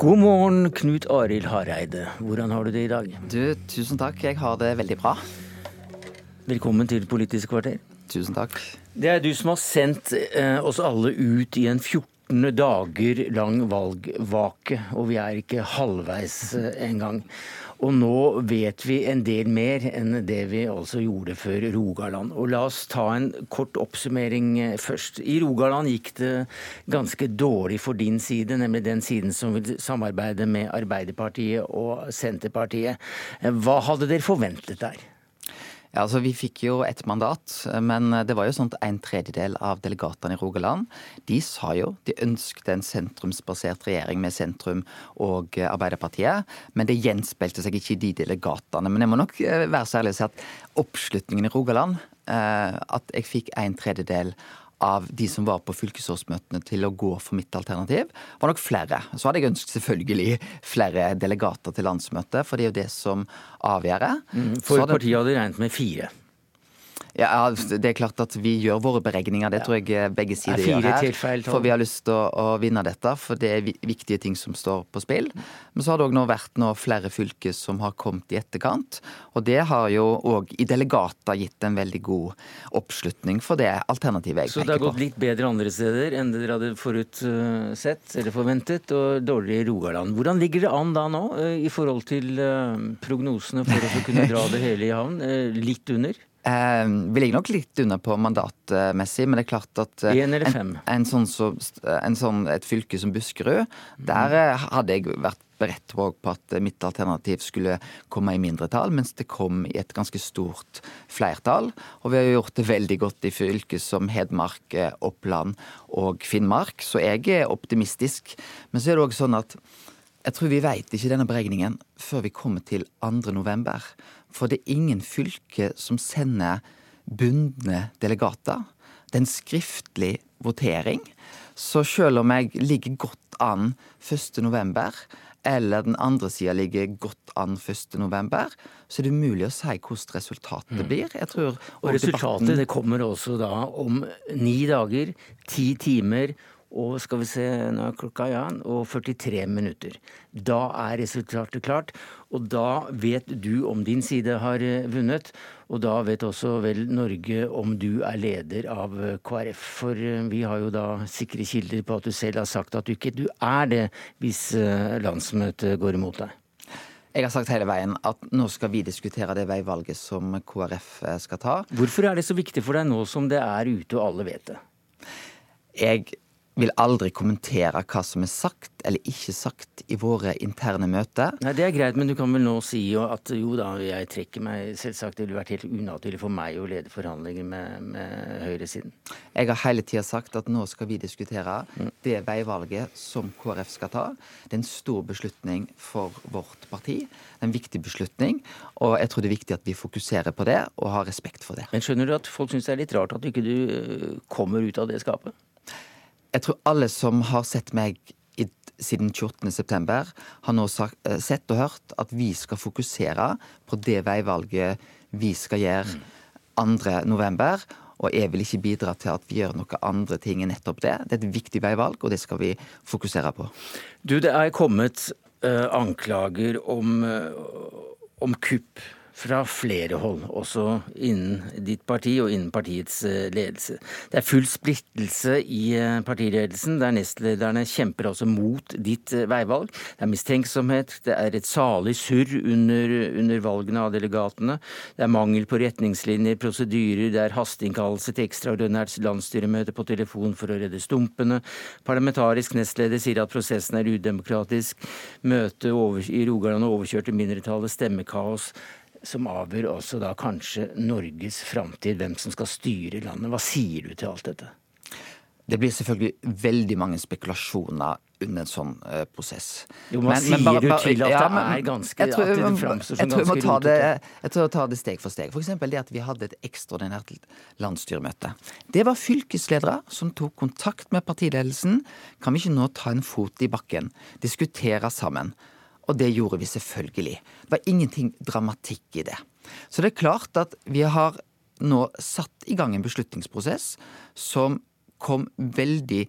God morgen, Knut Arild Hareide. Hvordan har du det i dag? Du, Tusen takk. Jeg har det veldig bra. Velkommen til Politisk kvarter. Tusen takk. Det er du som har sendt eh, oss alle ut i en 14 dager lang valgvake, og vi er ikke halvveis eh, engang. Og nå vet vi en del mer enn det vi altså gjorde før Rogaland. Og la oss ta en kort oppsummering eh, først. I Rogaland gikk det ganske dårlig for din side, nemlig den siden som vil samarbeide med Arbeiderpartiet og Senterpartiet. Eh, Hva hadde dere forventet der? Ja, altså Vi fikk jo et mandat, men det var jo sånn at en tredjedel av delegatene i Rogaland de sa jo de ønsket en sentrumsbasert regjering med sentrum og Arbeiderpartiet. Men det gjenspeilte seg ikke i de delegatene. Men jeg må nok eh, være så ærlig og si at oppslutningen i Rogaland, eh, at jeg fikk en tredjedel av de som var på fylkesårsmøtene til å gå for mitt alternativ, var nok flere. Så hadde jeg ønsket selvfølgelig flere delegater til landsmøtet, for det er jo det som avgjør. Mm, for partiet hadde regnet med fire. Ja, Det er klart at vi gjør våre beregninger, det tror jeg eh, begge sider gjør her. For vi har lyst til å, å, vinne dette, for det er viktige ting som står på spill. Men så har det òg nå vært nå flere fylker som har kommet i etterkant. Og det har jo òg i delegater gitt en veldig god oppslutning for det alternativet jeg peker på. Så det har gått litt bedre andre steder enn dere hadde forutsett eller forventet, og dårligere i Rogaland. Hvordan ligger det an da nå eh, i forhold til eh, prognosene for å kunne dra det hele i havn? Litt under? Eh, vi ligger nok litt under på mandatmessig, men det er klart at eh, en, en, en sånn så, en sånn, et fylke som Buskerud, mm. der eh, hadde jeg vært beredt på at mitt alternativ skulle komme i mindretall, mens det kom i et ganske stort flertall. Og vi har gjort det veldig godt i fylker som Hedmark, eh, Oppland og Finnmark, så jeg er optimistisk. Men så er det òg sånn at jeg tror vi veit ikke denne beregningen før vi kommer til 2. november. For det er ingen fylke som sender bundne delegater. Det er en skriftlig votering. Så selv om jeg ligger godt an 1.11, eller den andre sida ligger godt an 1.11, så er det umulig å si hvordan resultatet mm. blir. Jeg tror, og, og resultatet debatten... det kommer også da om ni dager, ti timer og skal vi se, nå er klokka ja, og 43 minutter. Da er resultatet klart, og da vet du om din side har eh, vunnet. Og da vet også vel Norge om du er leder av eh, KrF. For eh, vi har jo da sikre kilder på at du selv har sagt at du ikke du er det hvis landsmøtet går imot deg. Jeg har sagt hele veien at nå skal vi diskutere det veivalget som KrF skal ta. Hvorfor er det så viktig for deg nå som det er ute og alle vet det? Jeg vil aldri kommentere hva som er sagt eller ikke sagt i våre interne møter. Nei, Det er greit, men du kan vel nå si at jo da, jeg trekker meg. Selvsagt det ville vært helt unaturlig for meg å lede forhandlinger med, med høyresiden. Jeg har hele tida sagt at nå skal vi diskutere mm. det veivalget som KrF skal ta. Det er en stor beslutning for vårt parti. Det er en viktig beslutning, og jeg tror det er viktig at vi fokuserer på det og har respekt for det. Men skjønner du at folk syns det er litt rart at du ikke du kommer ut av det skapet? Jeg tror alle som har sett meg i, siden 28.9, har nå sagt, eh, sett og hørt at vi skal fokusere på det veivalget vi skal gjøre 2.11. Og jeg vil ikke bidra til at vi gjør noe andre ting enn nettopp det. Det er et viktig veivalg, og det skal vi fokusere på. Du, det er kommet uh, anklager om, uh, om kupp fra flere hold, også innen ditt parti og innen partiets eh, ledelse. Det er full splittelse i eh, partiledelsen, der nestlederne kjemper altså mot ditt eh, veivalg. Det er mistenksomhet, det er et salig surr under, under valgene av delegatene. Det er mangel på retningslinjer, prosedyrer, det er hasteinnkallelse til ekstraordinært landsstyremøte på telefon for å redde stumpene. Parlamentarisk nestleder sier at prosessen er udemokratisk. Møtet i Rogaland overkjørte mindretallet, stemmekaos som avgjør også da kanskje Norges framtid, hvem som skal styre landet. Hva sier du til alt dette? Det blir selvfølgelig veldig mange spekulasjoner under en sånn uh, prosess. Jo, men, sier men bare, bare, du til at ja, det er ganske jeg tror, at det framstår som ganske rotete? Jeg tror jeg tar det steg for steg. F.eks. det at vi hadde et ekstraordinært landsstyremøte. Det var fylkesledere som tok kontakt med partiledelsen. Kan vi ikke nå ta en fot i bakken, diskutere sammen? Og det gjorde vi selvfølgelig. Det var ingenting dramatikk i det. Så det er klart at vi har nå satt i gang en beslutningsprosess som kom veldig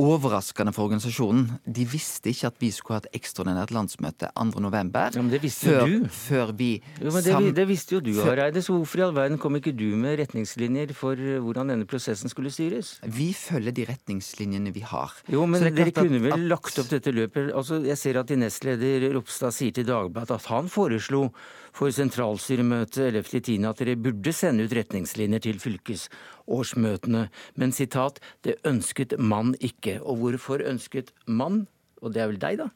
overraskende for organisasjonen. De visste ikke at vi skulle ha et ekstraordinært landsmøte 2.11. Ja, men det visste før, du. før vi jo, men det, det, visste jo du, Hareide. Så hvorfor i all verden kom ikke du med retningslinjer for eh, hvordan denne prosessen skulle styres? Vi følger de retningslinjene vi har. Jo, men dere kunne vel at... lagt opp dette løpet Altså, Jeg ser at din nestleder Ropstad sier til Dagbladet at han foreslo for sentralstyremøtet 11.10. at dere burde sende ut retningslinjer til fylkesårsmøtene. Men sitat, det ønsket man ikke. Og hvorfor ønsket man, og det er vel deg, da?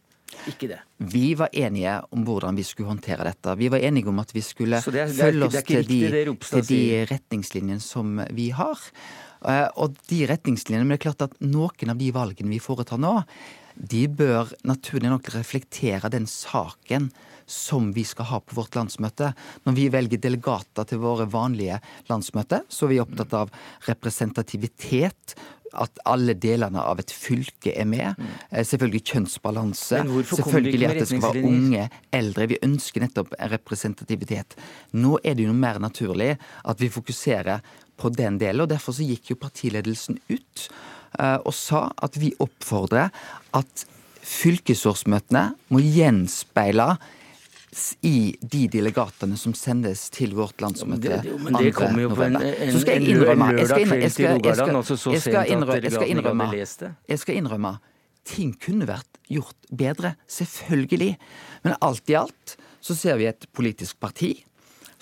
Ikke det. Vi var enige om hvordan vi skulle håndtere dette. Vi var enige om at vi skulle det er, følge oss til, de, til de retningslinjene som vi har. Eh, og de retningslinjene, men det er klart at noen av de valgene vi foretar nå, de bør naturlig nok reflektere den saken som vi skal ha på vårt landsmøte. Når vi velger delegater til våre vanlige landsmøter, så er vi opptatt av representativitet. At alle delene av et fylke er med. Mm. Selvfølgelig kjønnsbalanse. Selvfølgelig at det skal være unge, eldre. Vi ønsker nettopp representativitet. Nå er det jo mer naturlig at vi fokuserer på den delen. og Derfor så gikk jo partiledelsen ut uh, og sa at vi oppfordrer at fylkesårsmøtene må gjenspeile i de delegatene som sendes til vårt landsmøte. Ja, men, men det kommer jo på en, en, så skal jeg innrømme, en lørdag kveld til Rogaland, altså så sent at delegatene hadde lest det. Jeg skal innrømme ting kunne vært gjort bedre. Selvfølgelig. Men alt i alt så ser vi et politisk parti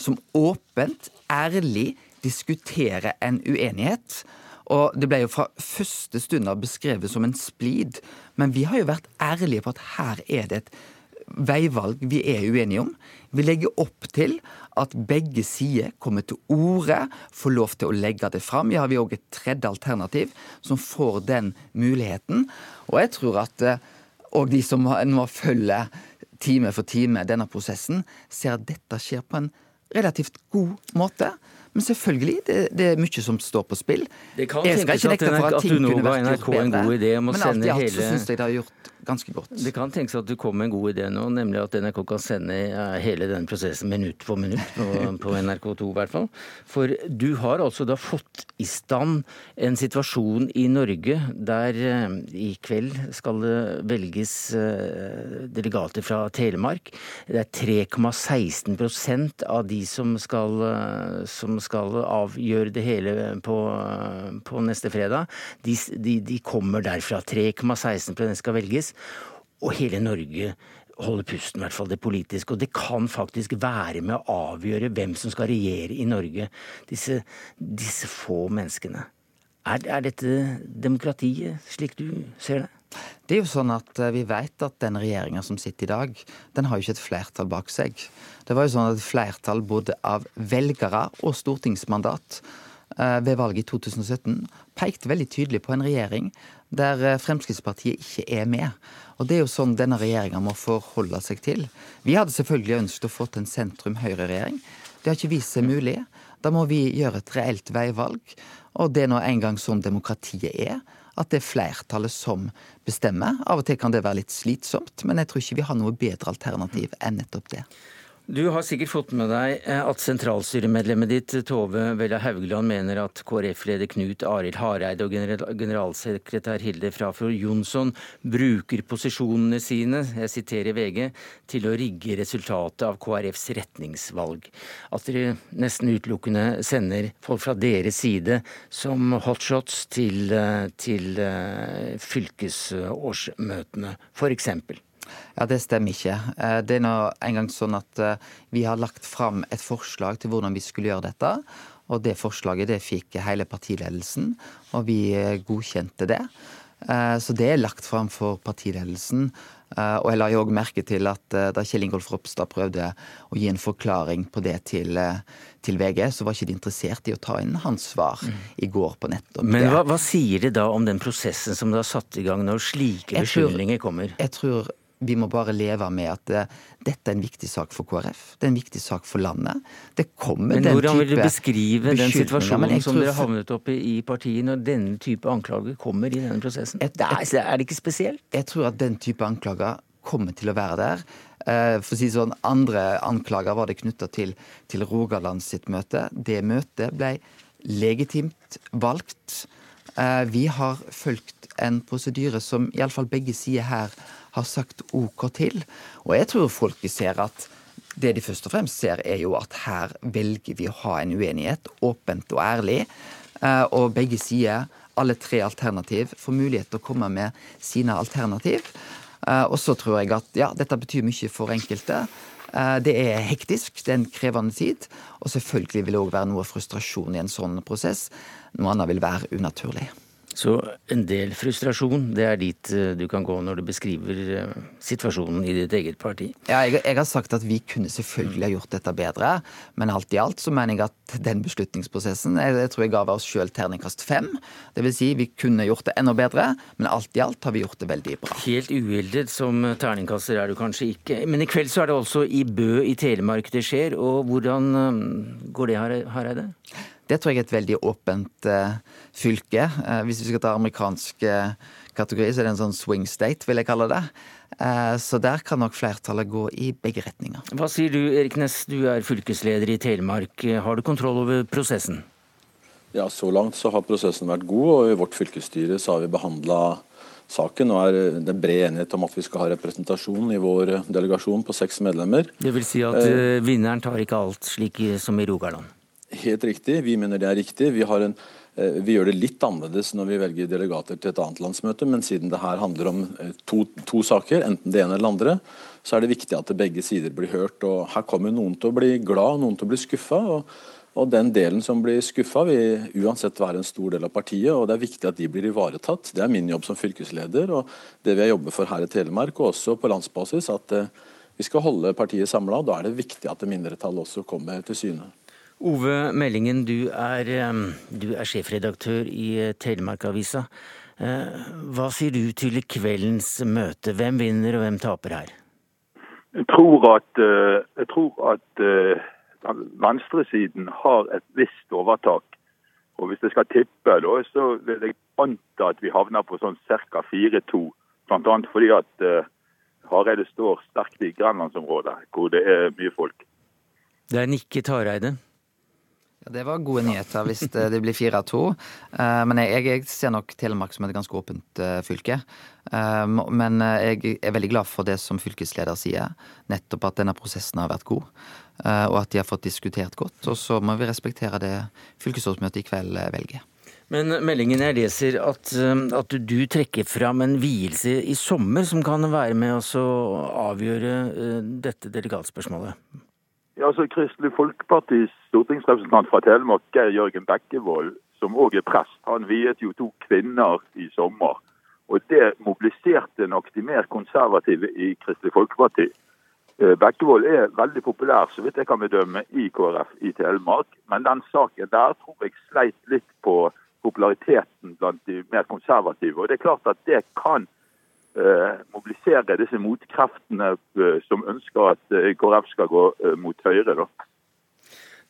som åpent, ærlig diskuterer en uenighet. Og det ble jo fra første stund av beskrevet som en splid. Men vi har jo vært ærlige på at her er det et veivalg vi er uenige om. Vi legger opp til at begge sider kommer til orde, får lov til å legge det fram. Ja, vi har òg et tredje alternativ som får den muligheten. Og jeg tror at òg eh, de som nå følger time for time denne prosessen, ser at dette skjer på en relativt god måte. Men selvfølgelig, det, det, er mye som står på spill. Det kan jeg skal ikke nekte for at, at ting kunne vært gjort bedre. Men alt i alt så syns jeg det har gjort ganske godt. Det kan tenkes at du kom med en god idé nå, nemlig at NRK kan sende hele denne prosessen minutt for minutt på, på NRK2 i hvert fall. For du har altså da fått i stand en situasjon i Norge der eh, i kveld skal det velges eh, delegater fra Telemark. Det er 3,16% av de som skal, eh, som skal avgjøre det hele på, på neste fredag. De, de, de kommer derfra. 3,16% skal velges. Og hele Norge holder pusten, i hvert fall det politiske. Og det kan faktisk være med å avgjøre hvem som skal regjere i Norge. Disse, disse få menneskene. Er, er, dette demokratiet, slik du ser det? Det er jo sånn at eh, Vi vet at den regjeringa som sitter i dag, den har jo ikke et flertall bak seg. Det var jo sånn at et flertall både av velgere og stortingsmandat Eh, ved valget i 2017 pekte veldig tydelig på en regjering der eh, Fremskrittspartiet ikke er med. Og Det er jo sånn denne regjeringa må forholde seg til. Vi hadde selvfølgelig ønsket å få til en sentrum-høyre-regjering. Det har ikke vist seg mulig. Da må vi gjøre et reelt veivalg. Og det er nå engang sånn demokratiet er. At det er flertallet som bestemmer. Av og til kan det være litt slitsomt, men jeg tror ikke vi har noe bedre alternativ enn nettopp det. Du har sikkert fått med deg eh, at sentralstyremedlemmet ditt, Tove Vella Haugland, mener at KrF-leder Knut Arild Hareide og generalsekretær Hilde Frafjord Jonsson bruker posisjonene sine, jeg siterer VG, til å rigge resultatet av KrFs retningsvalg. At dere nesten utelukkende sender folk fra deres side som hotshots til, eh, til eh, fylkesårsmøtene, f.eks. Ja, Det stemmer ikke. Eh, det er nå engang sånn at eh, vi har lagt fram et forslag til hvordan vi skulle gjøre dette. Og det forslaget det fikk hele partiledelsen, og vi eh, godkjente det. Så det er lagt fram for partiledelsen. Og jeg la jo òg merke til at da Kjell Ingolf Ropstad prøvde å gi en forklaring på det til, til VG, så var ikke de interessert i å ta inn hans svar mm. i går på nettopp Men hva, hva, sier det da om den prosessen som du har satt i gang når slike beskyldninger kommer? Jeg tror vi må bare leve med at uh, dette er en viktig sak for KrF. Det er en viktig sak for landet. Det kommer men den hvordan vil du beskrive den situasjonen som dere havnet opp i i partiet, når denne type anklager kommer i denne prosessen? Et, er, er, det ikke spesielt? Jeg tror at den type anklager kommer til å være der. Uh, for å si sånn, Andre anklager var det knytta til, til Rogaland sitt møte. Det møtet ble legitimt valgt Eh, vi har fulgt en prosedyre som iallfall begge sider her har sagt OK til. Og jeg tror folket ser at det de først og fremst ser, er jo at her velger vi å ha en uenighet, åpent og ærlig. Eh, og begge sider, alle tre alternativ, får mulighet til å komme med sine alternativ. Eh, og så tror jeg at ja, dette betyr mye for enkelte. Det er hektisk, det er en krevende tid. Og selvfølgelig vil det òg være noe frustrasjon i en sånn prosess. Noe annet vil være unaturlig. Så en del frustrasjon, det er dit eh, du kan gå når du beskriver eh, situasjonen i ditt eget parti? Ja, jeg, jeg har sagt at vi kunne selvfølgelig ha gjort dette bedre, men alt i alt så mener jeg at den beslutningsprosessen Jeg, jeg tror jeg ga oss sjøl terningkast fem. Det vil si, vi kunne gjort det enda bedre, men alt i alt har vi gjort det veldig bra. Helt uhildet som terningkaster er du kanskje ikke. Men i kveld så er det også i Bø i Telemark det skjer, og hvordan eh, går det, Hareide? Det tror jeg er et veldig åpent uh, fylke. Uh, hvis vi skal ta amerikansk uh, kategori, så er det en sånn swing state, vil jeg kalle det. Så der kan nok flertallet gå i begge retninger. Hva sier du Erik Næss, du er fylkesleder i Telemark. Har du kontroll over prosessen? Ja, Så langt så har prosessen vært god, og i vårt fylkesstyre så har vi behandla saken. og er Det bred enighet om at vi skal ha representasjon i vår delegasjon på seks medlemmer. Det vil si at vinneren tar ikke alt, slik som i Rogaland? Helt riktig. Vi mener det er riktig. Vi, en, eh, vi, gjør det litt annerledes når vi velger delegater til et annet landsmøte, men siden det her handler om eh, to, to saker, enten det ene eller det andre, så er det viktig at begge sider blir hørt. og Her kommer noen til å bli glad, noen til å bli skuffa. Og, og, den delen som blir skuffa, vil uansett være en stor del av partiet. og Det er viktig at de blir ivaretatt. Det er min jobb som fylkesleder, og det vil jeg jobbe for her i Telemark, og også på landsbasis. at eh, vi skal holde partiet samla. Da er det viktig at mindretallet også kommer til syne. Ove Meldingen, du er, du er sjefredaktør i eh, Telemarkavisa. Eh, hva sier du til kveldens møte? Hvem vinner og hvem taper her? Jeg tror at, eh, jeg tror at venstresiden har et visst overtak. Og Hvis jeg skal tippe, da, så vil jeg anta at vi havner på sånn ca. 4-2. Bl.a. fordi at Hareide står sterkt i grenlandsområdet, hvor det er mye folk. Det er nikket Hareide. Ja, Det var gode nyheter hvis det blir 4-2. to. men jeg, jeg, ser nok Telemark som et ganske åpent eh, fylke. Eh, men jeg er veldig glad for det som fylkesleder sier. Nettopp at denne prosessen har vært god. Og at de har fått diskutert godt. Og så må vi respektere det fylkesrådsmøtet i kveld velger. Men meldingen jeg leser at, at du trekker fram en vielse i sommer som kan være med å avgjøre dette delegatspørsmålet. Ja, altså Kristelig Folkepartis stortingsrepresentant fra Telemark, Geir Jørgen Bekkevold, som òg er prest, han viet jo to kvinner i sommer. Og Det mobiliserte nok de mer konservative i Kristelig Folkeparti. Eh, Bekkevold er veldig populær, så vidt jeg kan bedømme, i KrF i Telemark. Men den saken der tror jeg sleit litt på populariteten blant de mer konservative. Og det er klart at det kan mobilisere disse motkreftene eh, som ønsker at eh, KrF skal gå mot Høyre. da.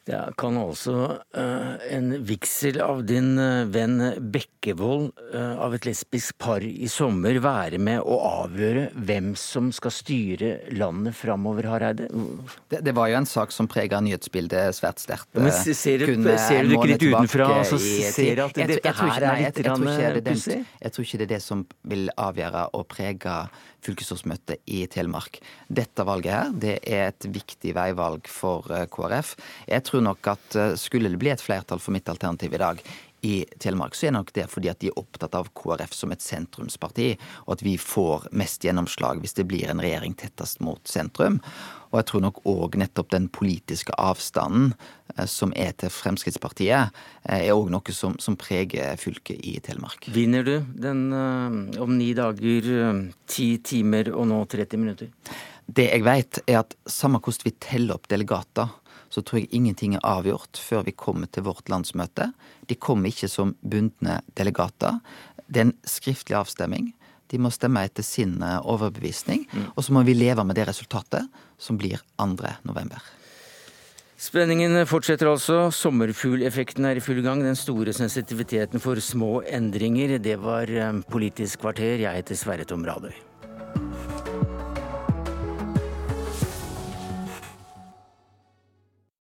Det kan altså uh, en vigsel av din uh, venn Bekkevold uh, av et lesbisk par i sommer være med å avgjøre hvem som skal styre landet framover, Hareide? Det, det, var jo en sak som prega nyhetsbildet svært sterkt. Men ser du, ser du ikke litt utenfra og så ser at dette her er litt pussig? Jeg tror ikke det er det som vil avgjøre og prege fylkesårsmøtet i Telemark. Dette valget her, det er et viktig veivalg for KrF. Jeg tror tror nok at eh, skulle det bli et flertall for mitt alternativ i dag i Telemark, så er det nok det fordi at de er opptatt av KrF som et sentrumsparti, og at vi får mest gjennomslag hvis det blir en regjering tettest mot sentrum. Og jeg tror nok òg nettopp den politiske avstanden eh, som er til Fremskrittspartiet, eh, er òg noe som, som, preger fylket i Telemark. Vinner du den om ni dager, ti timer og nå 30 minutter? Det jeg vet, er at samme hvordan vi teller opp delegater, så tror jeg ingenting er avgjort før vi kommer til vårt landsmøte. De kommer ikke som bundne delegater. Det er en skriftlig avstemming. De må stemme etter sin eh, overbevisning. Mm. Og så må vi leve med det resultatet, som blir 2. november. Spenningen fortsetter altså. Sommerfugleffekten er i full gang. Den store sensitiviteten for små endringer. Det var eh, Politisk kvarter. Jeg heter Sverre Tom Radøy.